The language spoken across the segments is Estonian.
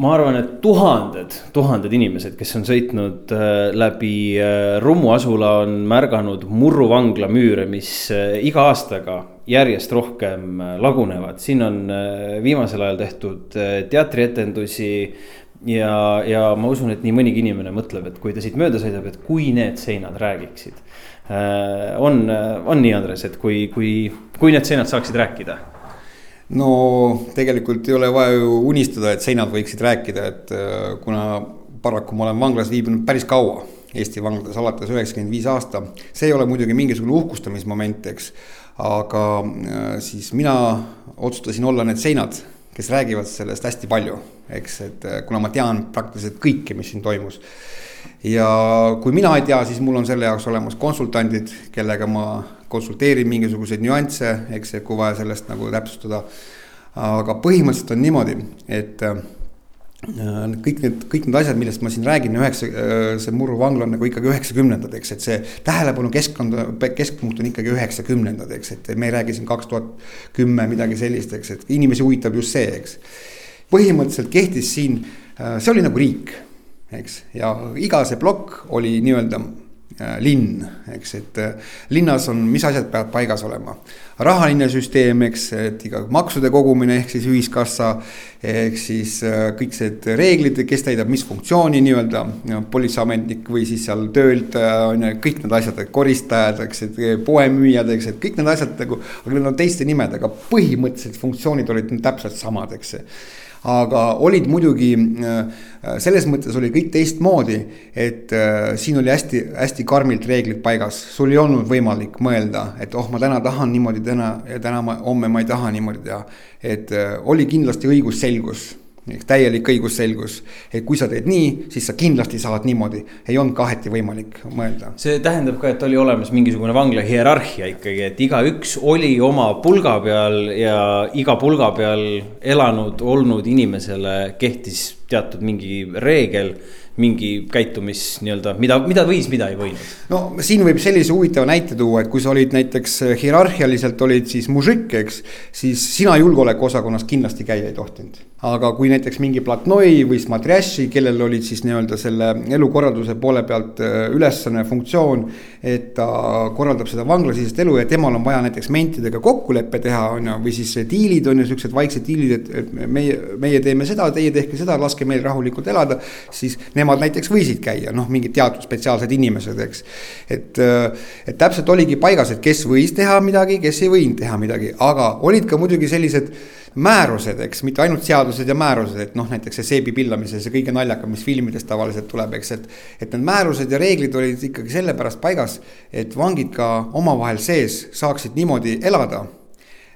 ma arvan, et tuhanded, tuhanded inimesed, kes on sõitnud äh, läbi äh, Rummu asula, on märganud Murru vangla müüre, mis äh, iga aastaga järjest rohkem lagunevad. siin on viimasel ajal tehtud teatrietendusi ja, ja ma usun, et nii mõnigi inimene mõtleb, et kui ta siit mööda sõidab, et kui need seinad räägiksid. on, on nii, Andres, et kui, kui, kui need seinad saaksid rääkida no tegelikult ei ole vaja ju unistada, et seinad võiksid rääkida, et äh, kuna paraku ma olen vanglas viibinud päris kaua, Eesti vanglades alates üheksakümmend viis aasta, see ei ole muidugi mingisugune uhkustamismoment, eks. aga äh, siis mina otsustasin olla need seinad, kes räägivad sellest hästi palju, eks, et äh, kuna ma tean praktiliselt kõike, mis siin toimus. ja kui mina ei tea, siis mul on selle jaoks olemas konsultandid, kellega ma konsulteerin mingisuguseid nüansse, eks, kui vaja sellest nagu täpsustada. aga põhimõtteliselt on niimoodi, et äh, kõik need, kõik need asjad, millest ma siin räägin, üheksa, äh, see Murru vangla on nagu ikkagi üheksakümnendad, eks, et see tähelepanu keskkond, keskpunkt on ikkagi üheksakümnendad, eks, et me ei räägi siin kaks tuhat kümme midagi sellist, eks, et inimesi huvitab just see, eks. põhimõtteliselt kehtis siin, äh, see oli nagu riik, eks, ja iga see plokk oli nii-öelda linn, eks, et äh, linnas on, mis asjad peavad paigas olema. rahaline süsteem, eks, et iga maksude kogumine ehk siis ühiskassa. ehk siis äh, kõik need reeglid, kes täidab mis funktsiooni nii-öelda, politseiametnik või siis seal töötaja on ju, kõik need asjad, koristajad, eks, et poemüüjad, eks, et kõik need asjad nagu. aga need on teiste nimedega, põhimõtteliselt funktsioonid olid täpselt samad, eks aga olid muidugi, äh, selles mõttes oli kõik teistmoodi, et äh, siin oli hästi-hästi karmilt reeglid paigas, sul ei olnud võimalik mõelda, et oh, ma täna tahan niimoodi, täna ja täna ma, homme ma ei taha niimoodi teha. et äh, oli kindlasti õigusselgus täielik õigusselgus, et kui sa teed nii, siis sa kindlasti saad niimoodi, ei olnud kaheti võimalik mõelda. see tähendab ka, et oli olemas mingisugune vangla hierarhia ikkagi, et igaüks oli oma pulga peal ja iga pulga peal elanud, olnud inimesele kehtis teatud mingi reegel mingi käitumis nii-öelda, mida, mida võis, mida ei võinud? no siin võib sellise huvitava näite tuua, et kui sa olid näiteks äh, hierarhialiselt olid siis mužikk, eks. siis sina julgeolekuosakonnas kindlasti käia ei tohtinud. aga kui näiteks mingi Platnoi või Smatrjaši, kellel olid siis nii-öelda selle elukorralduse poole pealt äh, ülesanne, funktsioon. et ta korraldab seda vanglasisest elu ja temal on vaja näiteks mentidega kokkulepe teha, on ju, või siis diilid on ju siuksed vaiksed diilid, et meie, meie teeme seda, teie tehke seda, laske meil rahulikult elada. siis nemad näiteks võisid käia, noh, mingid teatud spetsiaalsed inimesed, eks. et, äh, et täpselt oligi paigas, et kes võis teha midagi, kes ei võinud teha midagi, aga olid ka muidugi sellised määrused, eks, mitte ainult seadused ja määrused, et noh, näiteks see seebi pillamise, see kõige naljakam, mis filmidest tavaliselt tuleb, eks, et. et need määrused ja reeglid olid ikkagi sellepärast paigas, et vangid ka omavahel sees saaksid niimoodi elada.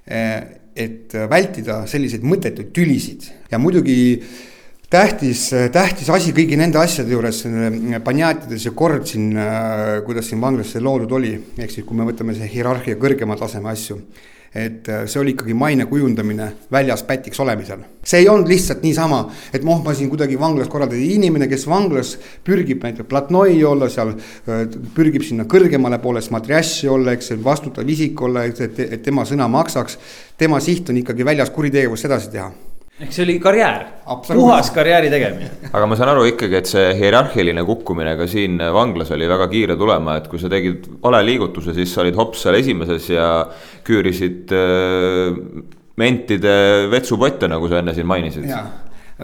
Eh, et vältida selliseid mõttetuid tülisid ja muidugi tähtis, tähtis asi kõigi nende asjade juures, Banjatides ja kord siin, kuidas siin vanglas see loodud oli, ehk siis kui me võtame see hierarhia kõrgema taseme asju. et see oli ikkagi maine kujundamine väljas pätiks olemisel. see ei olnud lihtsalt niisama, et noh, ma siin kuidagi vanglas korraldada, inimene, kes vanglas pürgib näiteks platnoi olla seal, pürgib sinna kõrgemale poole, smatrjaši olla, eks, vastutav isik olla, et, et tema sõna maksaks. tema siht on ikkagi väljas kuritegevust edasi teha ehk see oli karjäär, puhas karjääri tegemine. aga ma saan aru ikkagi, et see hierarhiline kukkumine ka siin vanglas oli väga kiire tulema, et kui sa tegid vale liigutuse, siis sa olid hops seal esimeses ja küürisid äh, mentide vetsupotte, nagu sa enne siin mainisid.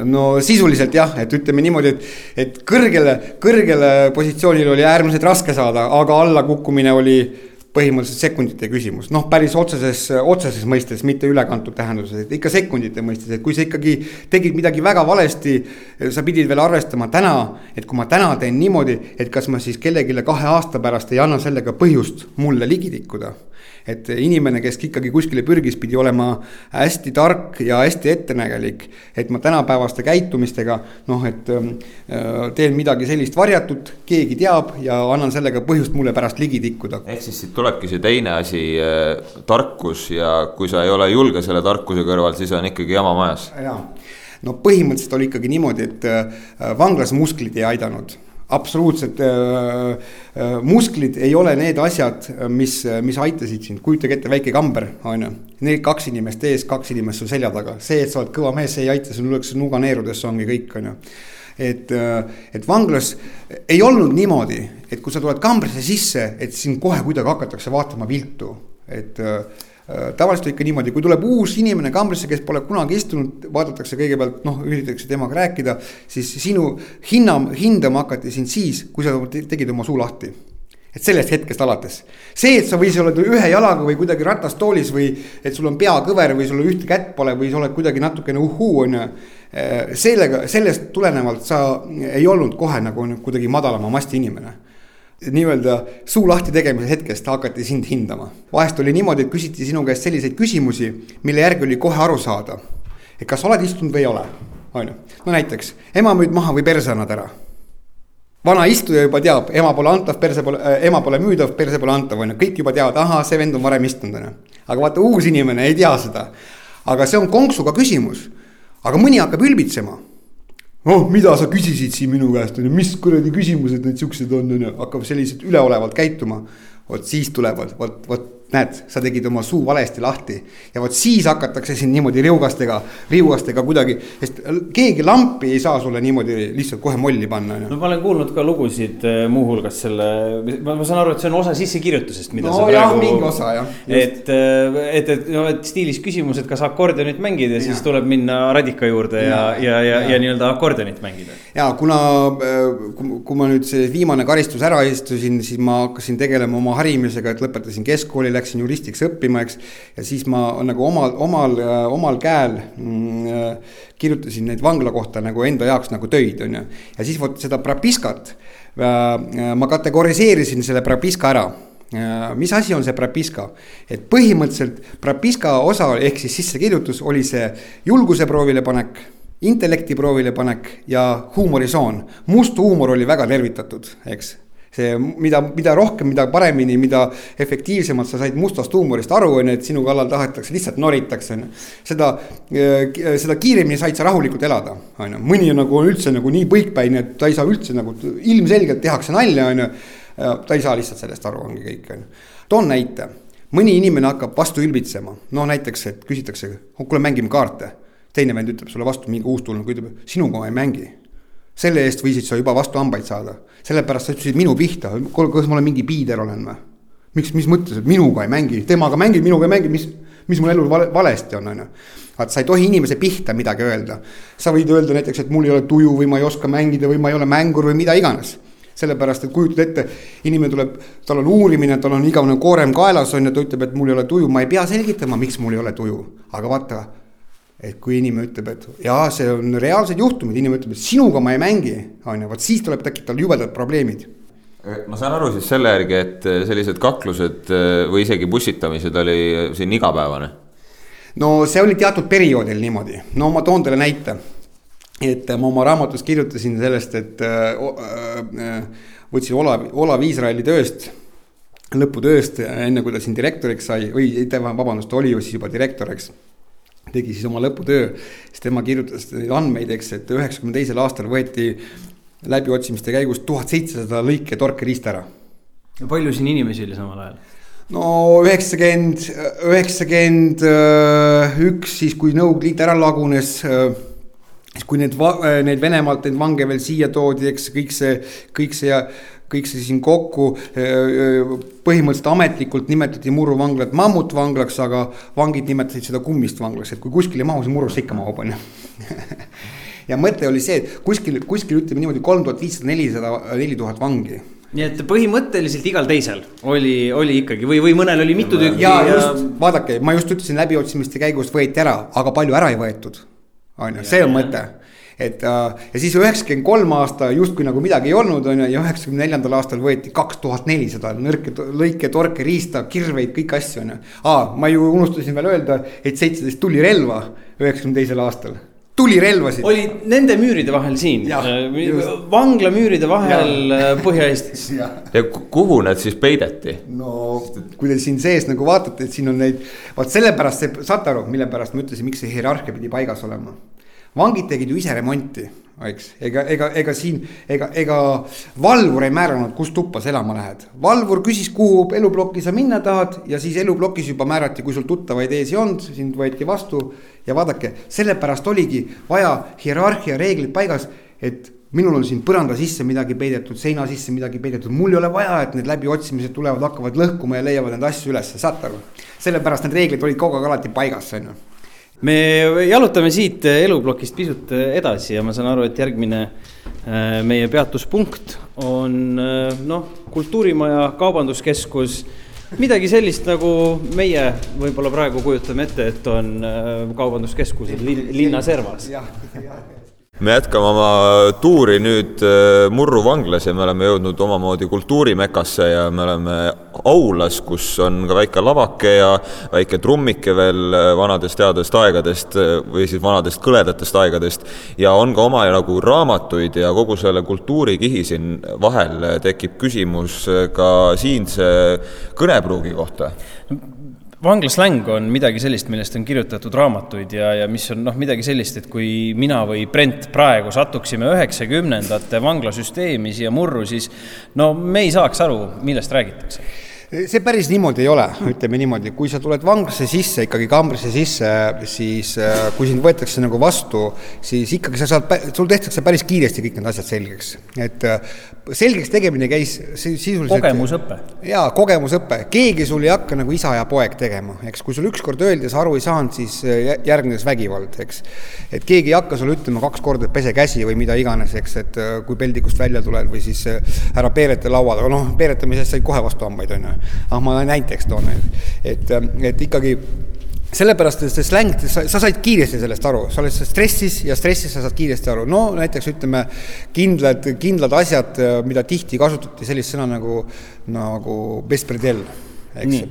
No sisuliselt jah, et ütleme niimoodi, et, et kõrgele, kõrgele positsioonile oli äärmiselt raske saada, aga allakukkumine oli põhimõtteliselt sekundite küsimus, noh, päris otseses, otseses mõistes, mitte ülekantud tähenduses, et ikka sekundite mõistes, et kui sa ikkagi tegid midagi väga valesti. sa pidid veel arvestama täna, et kui ma täna teen niimoodi, et kas ma siis kellelegi kahe aasta pärast ei anna sellega põhjust mulle ligi tikkuda et inimene, kes ikkagi kuskile pürgis, pidi olema hästi tark ja hästi ettenägelik. et ma tänapäevaste käitumistega noh, et ähm, äh, teen midagi sellist varjatut, keegi teab ja annan sellega põhjust mulle pärast ligi tikkuda. ehk siis siit tulebki see teine asi äh,, tarkus ja kui sa ei ole julge selle tarkuse kõrval, siis on ikkagi jama majas. jaa, no põhimõtteliselt oli ikkagi niimoodi, et äh, vanglas musklid ei aidanud absoluutselt äh, äh, musklid ei ole need asjad, mis, mis aitasid sind, kujutage ette, väike kamber, on ju. Need kaks inimest ees, kaks inimest su selja taga, see, et sa oled kõva mees, see ei aita, sul lüüakse nuga neerudesse, ongi kõik, on ju. et, äh, et vanglas ei olnud niimoodi, et kui sa tuled kambrisse sisse, et sind kohe kuidagi hakatakse vaatama viltu, et Äh, tavaliselt on ikka niimoodi, kui tuleb uus inimene kambrisse, kes pole kunagi istunud, vaadatakse kõigepealt noh, üritatakse temaga rääkida, siis sinu hinna, hindama hakati sind siis, kui sa tegid oma suu lahti et sellest hetkest alates. see, et sa või sa oled ühe jalaga või kuidagi ratastoolis või et sul on peakõver või sul ühte kätt pole või sa oled kuidagi natukene uhhuu on ju. Äh, sellega, sellest tulenevalt sa ei olnud kohe nagu kuidagi madalama masti inimene nii-öelda suu lahti tegemise hetkest hakati sind hindama. vahest oli niimoodi, et küsiti sinu käest selliseid küsimusi, mille järgi oli kohe aru saada. et kas oled istunud või ei ole, on ju. no näiteks, ema müüd maha või perse annad ära. vana istuja juba teab, ema pole antav, perse pole äh,, ema pole müüdav, perse pole antav, on ju, kõik juba teavad, ahah, see vend on varem istunud, on ju. aga vaata, uus inimene ei tea seda. aga see on konksuga küsimus. aga mõni hakkab ülbitsema oh, mida sa küsisid siin minu käest, on ju, mis kuradi küsimused need siuksed on, on ju, hakkab selliselt üleolevalt käituma. vot siis tulevad, vot, vot näed, sa tegid oma suu valesti lahti ja vot siis hakatakse sind niimoodi riugastega, riugastega kuidagi, sest keegi lampi ei saa sulle niimoodi lihtsalt kohe molli panna. no ma olen kuulnud ka lugusid eh, muuhulgas selle, ma saan aru, et see on osa sissekirjutusest, mida no, sa praegu. mingi osa jah. et, eh, et, et no, et stiilis küsimus, et kas akordionit mängida, siis tuleb minna radika juurde ja, ja, ja, ja, ja, ja nii-öelda akordionit mängida. ja kuna, eh, kui ma nüüd see viimane karistus ära istusin, siis ma hakkasin tegelema oma harimisega, et lõpetasin keskkooli läksin juristiks õppima, eks. ja siis ma nagu omal, omal, omal käel mm, kirjutasin neid vangla kohta nagu enda jaoks nagu töid, on ju. ja siis vot seda Prapiskat äh, ma kategoriseerisin selle Prapiska ära äh, mis asi on see Prapiska? et põhimõtteliselt Prapiska osa ehk siis sissekirjutus oli see julguse proovile panek intellekti proovile panek ja huumorisoon. must huumor oli väga tervitatud, eks see, mida, mida rohkem, mida paremini, mida efektiivsemalt sa said mustast huumorist aru, on ju, et sinu kallal tahetakse, lihtsalt noritakse, on ju. seda, äh, seda kiiremini said sa rahulikult elada, on ju, mõni nagu on üldse nagu nii põikpäine, et ta ei saa üldse nagu, ilmselgelt tehakse nalja, on ju. ta ei saa lihtsalt sellest aru, ongi kõik, on ju. toon näite, mõni inimene hakkab vastu ülbitsema, no näiteks, et küsitakse, kuule, mängime kaarte. teine vend ütleb sulle vastu, mingi uustulnuk ütleb, sinuga ma ei mängi selle eest võisid sa juba vastu hambaid saada, sellepärast sa ütlesid minu pihta, kas ma olen mingi piider olen või? miks, mis mõttes, et minuga ei mängi, temaga mängid, minuga ei mängi, mis, mis mul elus vale, valesti on, on ju. vaat sa ei tohi inimese pihta midagi öelda. sa võid öelda näiteks, et mul ei ole tuju või ma ei oska mängida või ma ei ole mängur või mida iganes sellepärast, et kujutad ette, inimene tuleb, tal on uurimine, tal on igavene koorem kaelas on ju, ta ütleb, et mul ei ole tuju, ma ei pea selgitama, miks mul ei ole tuju. aga vaata, et kui inimene ütleb, et jaa, see on reaalsed juhtumid, inimene ütleb, et sinuga ma ei mängi, on ju, vot siis tuleb tekitada jubedad probleemid. ma saan aru siis selle järgi, et sellised kaklused või isegi pussitamised oli siin igapäevane? no see oli teatud perioodil niimoodi, no ma toon teile näite. et ma oma raamatus kirjutasin sellest, et võtsin Olav, Olav Iisraeli tööst lõputööst, enne kui ta siin direktoriks sai või vabandust, oli ju siis juba direktor, eks tegi siis oma lõputöö, siis tema kirjutas neid andmeid, eks, et üheksakümne teisel aastal võeti läbiotsimiste käigus tuhat seitsesada lõike torkeriista ära. ja palju siin inimesi oli samal ajal? no üheksakümmend, üheksakümmend üks, siis kui Nõukogude Liit ära lagunes siis kui need, need Venemaalt neid vange veel siia toodi, eks kõik see, kõik see kõik see siin kokku. põhimõtteliselt ametlikult nimetati Murru vanglat mammutvanglaks, aga vangid nimetasid seda kummist vanglaks, et kui kuskil ei mahu, siis Murrusse ikka mahub, on ju ja mõte oli see, et kuskil, kuskil ütleme niimoodi kolm tuhat viissada, nelisada, neli tuhat vangi nii et põhimõtteliselt igal teisel oli, oli ikkagi või, või mõnel oli mitu tükki. ja just, vaadake, ma just ütlesin läbiotsimiste käigus võeti ära, aga palju ära ei võetud. On ju, see on mõte. Et äh, ja siis üheksakümmend kolm aasta justkui nagu midagi ei olnud, on ju, ja üheksakümne neljandal aastal võeti kaks tuhat nelisada nõrke, lõike, torke, riista, kirveid, kõiki asju, on ju. aa, ma ju unustasin veel öelda, et seitseteist tulirelva üheksakümne teisel aastal tulirelvasid. oli nende müüride vahel siin, vangla müüride vahel äh, Põhja-Eestis. ja kuhu need siis peideti? no kui te siin sees nagu vaatate, et siin on neid, vot sellepärast see, saate aru, mille pärast ma ütlesin, miks see hierarhia pidi paigas olema vangid tegid ju ise remonti, eks, ega, ega, ega siin, ega, ega valvur ei määranud, kus tuppa sa elama lähed. valvur küsis, kuhu eluploki sa minna tahad ja siis eluplokis juba määrati, kui sul tuttavaid ees ei olnud, sind võeti vastu. ja vaadake, sellepärast oligi vaja hierarhia reeglid paigas, et minul on siin põranda sisse midagi peidetud, seina sisse midagi peidetud, mul ei ole vaja, et need läbiotsimised tulevad, hakkavad lõhkuma ja leiavad neid asju üles, saate aru. sellepärast need reeglid olid kogu aeg alati paigas, on ju me jalutame siit eluplokist pisut edasi ja ma saan aru, et järgmine äh, meie peatuspunkt on äh, noh, kultuurimaja, kaubanduskeskus. midagi sellist, nagu meie võib-olla praegu kujutame ette, et on äh, kaubanduskeskused linna servas. jah, jah me jätkame oma tuuri nüüd äh, Murru vanglas ja me oleme jõudnud omamoodi kultuurimekasse ja me oleme aulas, kus on ka väike lavake ja väike trummike veel äh, vanadest headest aegadest äh, või siis vanadest kõledatest aegadest. ja on ka omajagu raamatuid ja kogu selle kultuurikihi siin vahel tekib küsimus ka siinse kõnepruugi kohta vanglasläng on midagi sellist, millest on kirjutatud raamatuid ja, ja mis on noh, midagi sellist, et kui mina või Brent praegu satuksime üheksakümnendate vanglasüsteemi siia murru, siis no me ei saaks aru, millest räägitakse see päris niimoodi ei ole, ütleme niimoodi, kui sa tuled vanglasse sisse, ikkagi kambrisse sisse, siis äh, kui sind võetakse nagu vastu, siis ikkagi sa saad, sul tehtakse päris kiiresti kõik need asjad selgeks. et äh, selgeks tegemine käis sisuliselt kogemusõpe. jaa, kogemusõpe, keegi sul ei hakka nagu isa ja poeg tegema, eks, kui sulle ükskord öeldi ja sa aru ei saanud, siis äh, järgnes vägivald, eks. et keegi ei hakka sulle ütlema kaks korda, et pese käsi või mida iganes, eks, et kui peldikust välja tuled või siis ära peereta laua taga, noh, peeretamisest said kohe vastu hambaid, on ju ah, ma näiteks toon, et, et ikkagi sellepärast, et see släng, sa, sa said kiiresti sellest aru, sa oled stressis ja stressis sa saad kiiresti aru, no näiteks ütleme kindlad, kindlad asjad, mida tihti kasutati, sellist sõna nagu, nagu bespredel eks ju.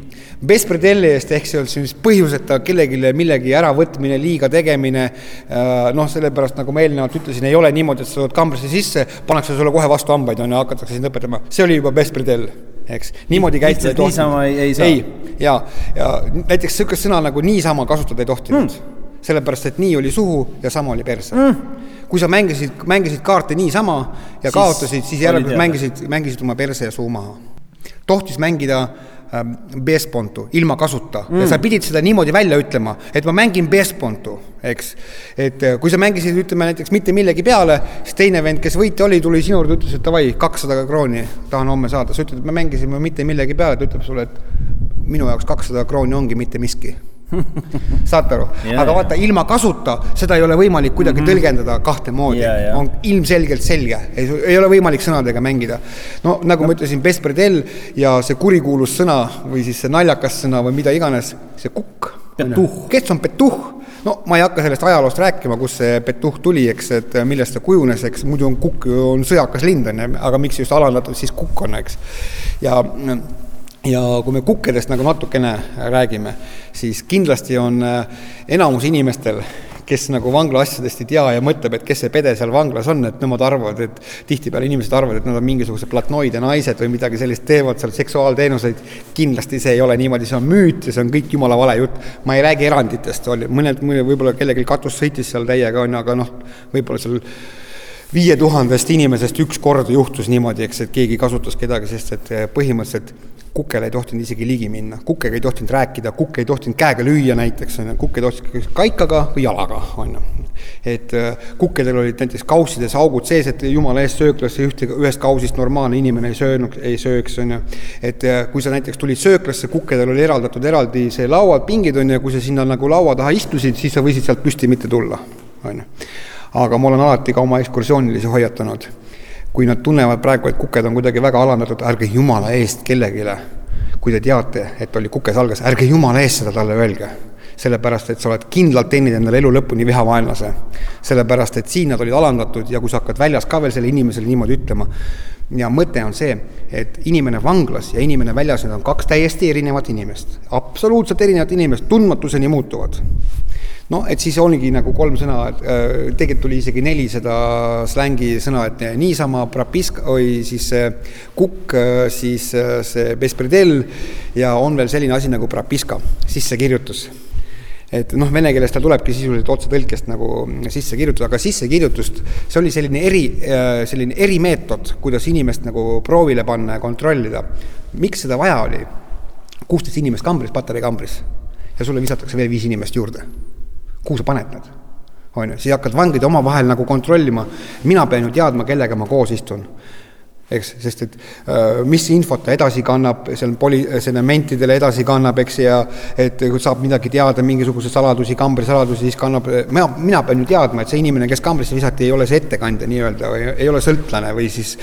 Bespredelli eest ehk see on siis põhjuseta kellelegi millegi äravõtmine, liiga tegemine. Äh, noh, sellepärast nagu ma eelnevalt ütlesin, ei ole niimoodi, et sa tuled kambrisse sisse, pannakse sulle kohe vastu hambaid on ju, hakatakse sind õpetama, see oli juba Bespredell eks, niimoodi käituda ei tohtinud. niisama ei, ei saa? ei, ja, ja näiteks niisugust sõna nagu niisama kasutada ei tohtinud mm.. sellepärast, et nii oli suhu ja sama oli perse mm. kui sa mängisid, mängisid kaarte niisama ja siis kaotasid, siis järelikult mängisid, mängisid oma perse ja suu maha. tohtis mängida ähm, Bespontu ilma kasuta mm. ja sa pidid seda niimoodi välja ütlema, et ma mängin Bespontu, eks. et äh, kui sa mängisid, ütleme näiteks mitte millegi peale, siis teine vend, kes võitja oli, tuli sinu juurde, ütles, et davai, kakssada krooni tahan homme saada, sa ütled, et me mängisime mitte millegi peale, ta ütleb sulle, et minu jaoks kakssada krooni ongi mitte miski saate aru aga vaata ilma kasuta seda ei ole võimalik kuidagi mm -hmm. tõlgendada kahte moodi on ilmselgelt selge, ei ole võimalik sõnadega mängida. no nagu no. ma ütlesin, Bespredel ja see kurikuulus sõna või siis see naljakas sõna või mida iganes, see kukk. kes on petuh? no ma ei hakka sellest ajaloost rääkima, kust see petuh tuli, eks, et millest ta kujunes, eks muidu on kukk ju on sõjakas lind on ju, aga miks just alandatud siis kukk on, eks. ja ja kui me kukkedest nagu natukene räägime, siis kindlasti on äh, enamus inimestel, kes nagu vangla asjadest ei tea ja mõtleb, et kes see pede seal vanglas on, et nemad arvavad, et tihtipeale inimesed arvavad, et nad on mingisugused platnoid ja naised või midagi sellist, teevad seal seksuaalteenuseid. kindlasti see ei ole niimoodi, see on müüt ja see on kõik jumala vale jutt. ma ei räägi eranditest, oli mõned, võib-olla kellelgi katus sõitis seal täiega, on ju, aga noh, võib-olla seal viie tuhandest inimesest üks kord juhtus niimoodi, eks, et keegi kasutas kedagi, sest et põhimõtteliselt kukele ei tohtinud isegi ligi minna, kukkega ei tohtinud rääkida, kukk ei tohtinud käega lüüa näiteks, on ju, kukk ei tohtinud kaikaga või jalaga, on ju. et äh, kukkedel olid näiteks kaussides augud sees, et jumala eest sööklasse ühte, ühest kausist normaalne inimene ei söönud, ei sööks, on ju. et äh, kui sa näiteks tulid sööklasse, kukkedel oli eraldatud eraldi see lauad, pingid, on ju, kui sa sinna nagu laua taha istusid, siis sa võisid sealt püsti mitte tulla, on ju. aga ma olen alati ka oma ekskursioonilisi hoiatanud kui nad tunnevad praegu, et kuked on kuidagi väga alandatud, ärge jumala eest kellelegi, kui te teate, et oli kuke salgas, ärge jumala eest seda talle öelge. sellepärast, et sa oled kindlalt teeninud endale elu lõpuni vihavaenlase. sellepärast, et siin nad olid alandatud ja kui sa hakkad väljas ka veel sellele inimesele niimoodi ütlema, ja mõte on see, et inimene vanglas ja inimene väljas, need on kaks täiesti erinevat inimest, absoluutselt erinevat inimest, tundmatuseni muutuvad no et siis oligi nagu kolm sõna, äh, tegelikult tuli isegi neli seda slängi sõna, et niisama, prapisk või siis kukk, äh, siis äh, see bespredel ja on veel selline asi nagu prapiska, sissekirjutus. et noh, vene keeles ta tulebki sisuliselt otsetõlkest nagu sisse kirjutada, aga sissekirjutust, see oli selline eri, äh, selline erimeetod, kuidas inimest nagu proovile panna ja kontrollida. miks seda vaja oli? kuusteist inimest kambris, patarei kambris ja sulle visatakse veel viis inimest juurde. Kuhu sa paned nad? on ju, siis hakkad vangid omavahel nagu kontrollima, mina pean ju teadma, kellega ma koos istun eks, sest et äh, mis infot ta edasi kannab, seal poli-, selle mentidele edasi kannab, eks, ja et kui saab midagi teada, mingisuguseid saladusi, kambrisaladusi, siis kannab, mina, mina pean ju teadma, et see inimene, kes kambrisse visati, ei ole see ettekandja nii-öelda või ei ole sõltlane või siis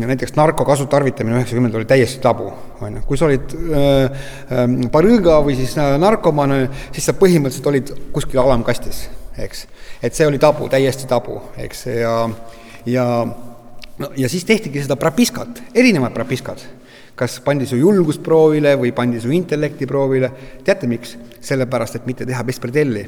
näiteks narko kasutarvitamine üheksakümnendatel oli täiesti tabu, on ju. kui sa olid äh, äh, barõõga või siis äh, narkomaan, siis sa põhimõtteliselt olid kuskil alamkastis, eks. et see oli tabu, täiesti tabu, eks, ja, ja no ja siis tehtigi seda prapiskat, erinevad prapiskad. kas pandi su julgust proovile või pandi su intellekti proovile, teate miks? sellepärast, et mitte teha bespredelli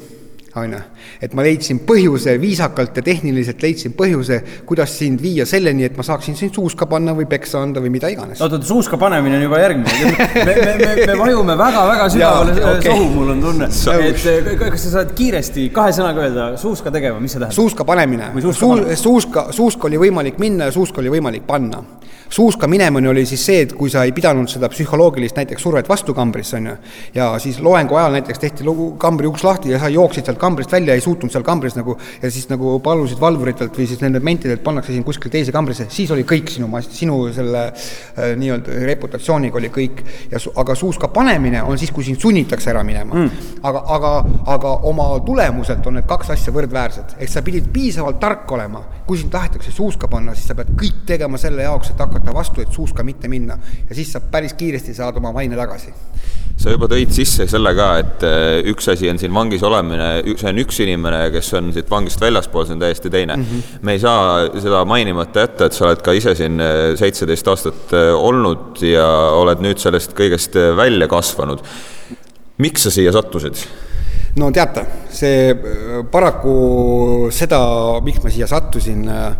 on ju. et ma leidsin põhjuse, viisakalt ja tehniliselt leidsin põhjuse, kuidas sind viia selleni, et ma saaksin sind suuska panna või peksa anda või mida iganes. oot, oot, suuska panemine on juba järgmine. me, me, me, me vajume väga-väga sügavale okay. sohu, mul on tunne. et eh, kas sa saad kiiresti kahe sõnaga öelda suuska tegema, mis see tähendab? suuska panemine. suuska, suuska, suuska oli võimalik minna ja suuska oli võimalik panna suuska minemine oli siis see, et kui sa ei pidanud seda psühholoogilist näiteks survet vastu kambrisse, on ju, ja siis loengu ajal näiteks tehti lugu, kambri uks lahti ja sa jooksid sealt kambrist välja, ei suutnud seal kambris nagu ja siis nagu palusid valvuritelt või siis nendelt mentidelt pannakse sind kuskil teise kambrisse, siis oli kõik sinu, sinu selle äh, nii-öelda reputatsiooniga oli kõik. ja aga suuska panemine on siis, kui sind sunnitakse ära minema mm.. aga, aga, aga oma tulemuselt on need kaks asja võrdväärsed, ehk sa pidid piisavalt tark olema, kui sind tahetakse suuska panna, siis sa pead kõik tegema selle jaoks, et hakata vastu, et suuska mitte minna. ja siis saab päris kiiresti saada oma maine tagasi. Sa juba tõid sisse selle ka, et äh, üks asi on siin vangis olemine, see on üks inimene, kes on siit vangist väljaspool, see on täiesti teine mm. -hmm. me ei saa seda mainimata jätta, et sa oled ka ise siin äh, seitseteist aastat äh, olnud ja oled nüüd sellest kõigest välja kasvanud. miks sa siia sattusid? no teate, see paraku seda, miks ma siia sattusin äh,,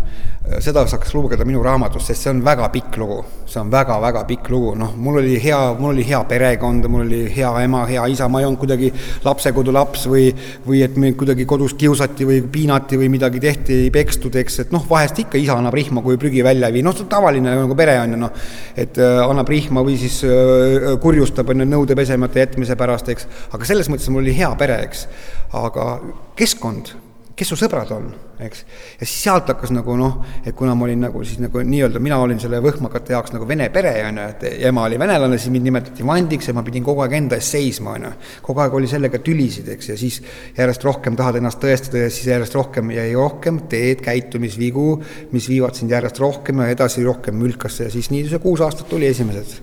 seda saaks lugeda minu raamatust, sest see on väga pikk lugu. see on väga-väga pikk lugu, noh, mul oli hea, mul oli hea perekond, mul oli hea ema, hea isa, ma ei olnud kuidagi lapsekodulaps või või et mind kuidagi kodus kiusati või piinati või midagi tehti, ei pekstud, eks, et noh, vahest ikka isa annab rihma, kui prügi välja ei vii, noh, see on tavaline nagu pere on ju noh, et äh, annab rihma või siis äh, kurjustab on ju nõude pesemata jätmise pärast, eks, aga selles mõttes mul oli hea pere, eks, aga keskkond kes su sõbrad on, eks. ja siis sealt hakkas nagu noh, et kuna ma olin nagu siis nagu nii-öelda, mina olin selle võhmakate jaoks nagu vene pere, on ju, et ema oli venelane, siis mind nimetati vandiks ja ma pidin kogu aeg enda eest seisma, on ju. kogu aeg oli sellega tülisid, eks, ja siis järjest rohkem tahad ennast tõestada ja siis järjest rohkem ja rohkem teed käitumisvigu, mis viivad sind järjest rohkem ja edasi rohkem mülkasse ja siis nii see kuus aastat tuli esimesed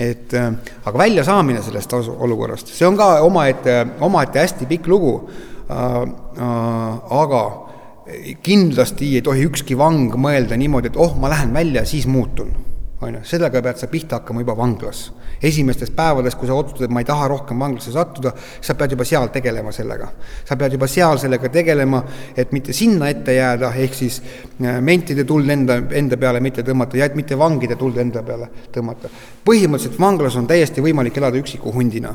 et äh, aga väljasaamine sellest olukorrast, see on ka omaette, omaette hästi pikk lugu aga kindlasti ei tohi ükski vang mõelda niimoodi, et oh, ma lähen välja, siis muutun. on ju, sellega pead sa pihta hakkama juba vanglas. esimestest päevadest, kui sa otsustad, et ma ei taha rohkem vanglasse sattuda, sa pead juba seal tegelema sellega. sa pead juba seal sellega tegelema, et mitte sinna ette jääda, ehk siis äh, mentide tuld enda, enda peale mitte tõmmata ja et mitte vangide tuld enda peale tõmmata. põhimõtteliselt vanglas on täiesti võimalik elada üksiku hundina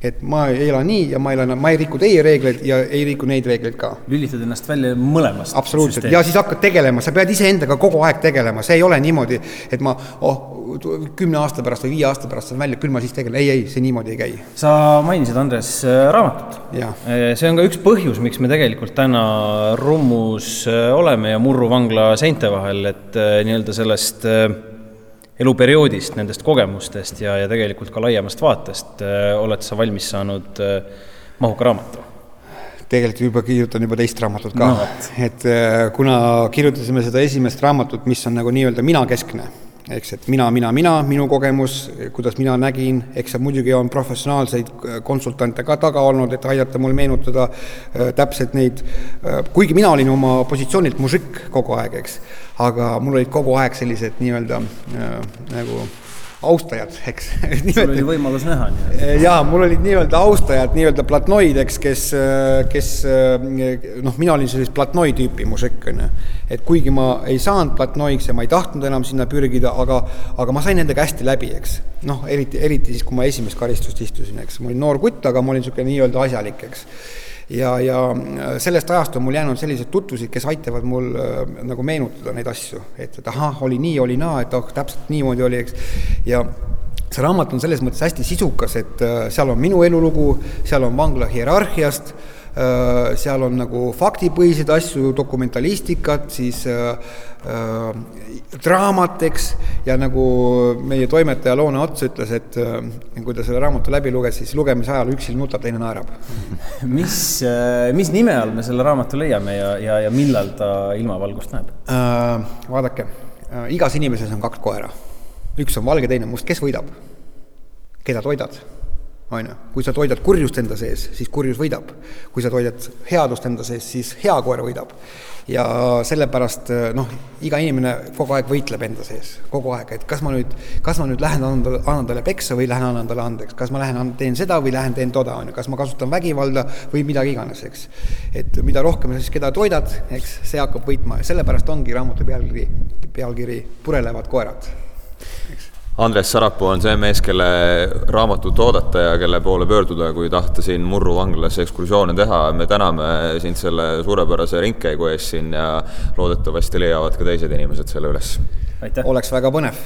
et ma ei ela nii ja ma elan, ma ei riku teie reegleid ja ei riku neid reegleid ka. lülitad ennast välja mõlemast. absoluutselt ja siis hakkad tegelema, sa pead iseendaga kogu aeg tegelema, see ei ole niimoodi, et ma oh, kümne aasta pärast või viie aasta pärast saan välja, küll ma siis tegelen, ei, ei, see niimoodi ei käi. sa mainisid, Andres, äh, raamatut. Äh, see on ka üks põhjus, miks me tegelikult täna Rummus äh, oleme ja Murru vangla seinte vahel, et nii-öelda sellest eluperioodist, nendest kogemustest ja, ja tegelikult ka laiemast vaatest äh, oled sa valmis saanud äh, mahuka raamatu? tegelikult juba kirjutan juba teist raamatut ka no., et äh, kuna kirjutasime seda esimest raamatut, mis on nagu nii-öelda minakeskne eks, et mina, mina, mina, minu kogemus, kuidas mina nägin, eks seal muidugi on professionaalseid konsultante ka taga olnud, et aidata mul meenutada täpselt neid kuigi mina olin oma positsioonilt mužikk kogu aeg, eks, aga mul olid kogu aeg sellised nii-öelda äh, nagu austajad, eks. sul oli võimalus näha nii-öelda. ja mul olid nii-öelda austajad, nii-öelda platnoid, eks, kes, kes noh, mina olin sellist platnoi tüüpi mužikk, on ju. et kuigi ma ei saanud platnoiks ja ma ei tahtnud enam sinna pürgida, aga, aga ma sain nendega hästi läbi, eks. noh, eriti, eriti siis, kui ma esimest karistust istusin, eks, ma olin noor kutt, aga ma olin niisugune nii-öelda asjalik, eks ja, ja sellest ajast on mul jäänud sellised tutvusid, kes aitavad mul äh, nagu meenutada neid asju, et, et ahah, oli nii, oli naa, et oh, täpselt niimoodi oli, eks. ja see raamat on selles mõttes hästi sisukas, et äh, seal on minu elulugu, seal on vangla hierarhiast äh,, seal on nagu faktipõhiseid asju, dokumentalistikat, siis äh, äh, draamat, eks, ja nagu meie toimetaja Loone Ots ütles, et äh, kui ta selle raamatu läbi luges, siis lugemise ajal üks silm nutab, teine naerab. mis, äh, mis nime all me selle raamatu leiame ja, ja, ja millal ta ilmavalgust näeb äh,? vaadake äh,, igas inimeses on kaks koera. üks on valge, teine must, kes võidab? keda toidad? On ju, kui sa toidad kurjust enda sees, siis kurjus võidab. kui sa toidad headust enda sees, siis hea koer võidab. Ja sellepärast noh, iga inimene kogu aeg võitleb enda sees, kogu aeg, et kas ma nüüd, kas ma nüüd lähen annan talle, annan talle peksa või lähen annan talle andeks, kas ma lähen teen seda või lähen teen toda, on ju, kas ma kasutan vägivalda või midagi iganes, eks. et mida rohkem sa siis keda toidad, eks, see hakkab võitma. Ja sellepärast ongi raamatu pealkiri, pealkiri Purelevad koerad, Andres Sarapuu on see mees, kelle raamatut oodata ja kelle poole pöörduda, kui tahta siin Murru vanglas ekskursioone teha. me täname sind selle suurepärase ringkäigu eest siin ja loodetavasti leiavad ka teised inimesed selle üles. oleks väga põnev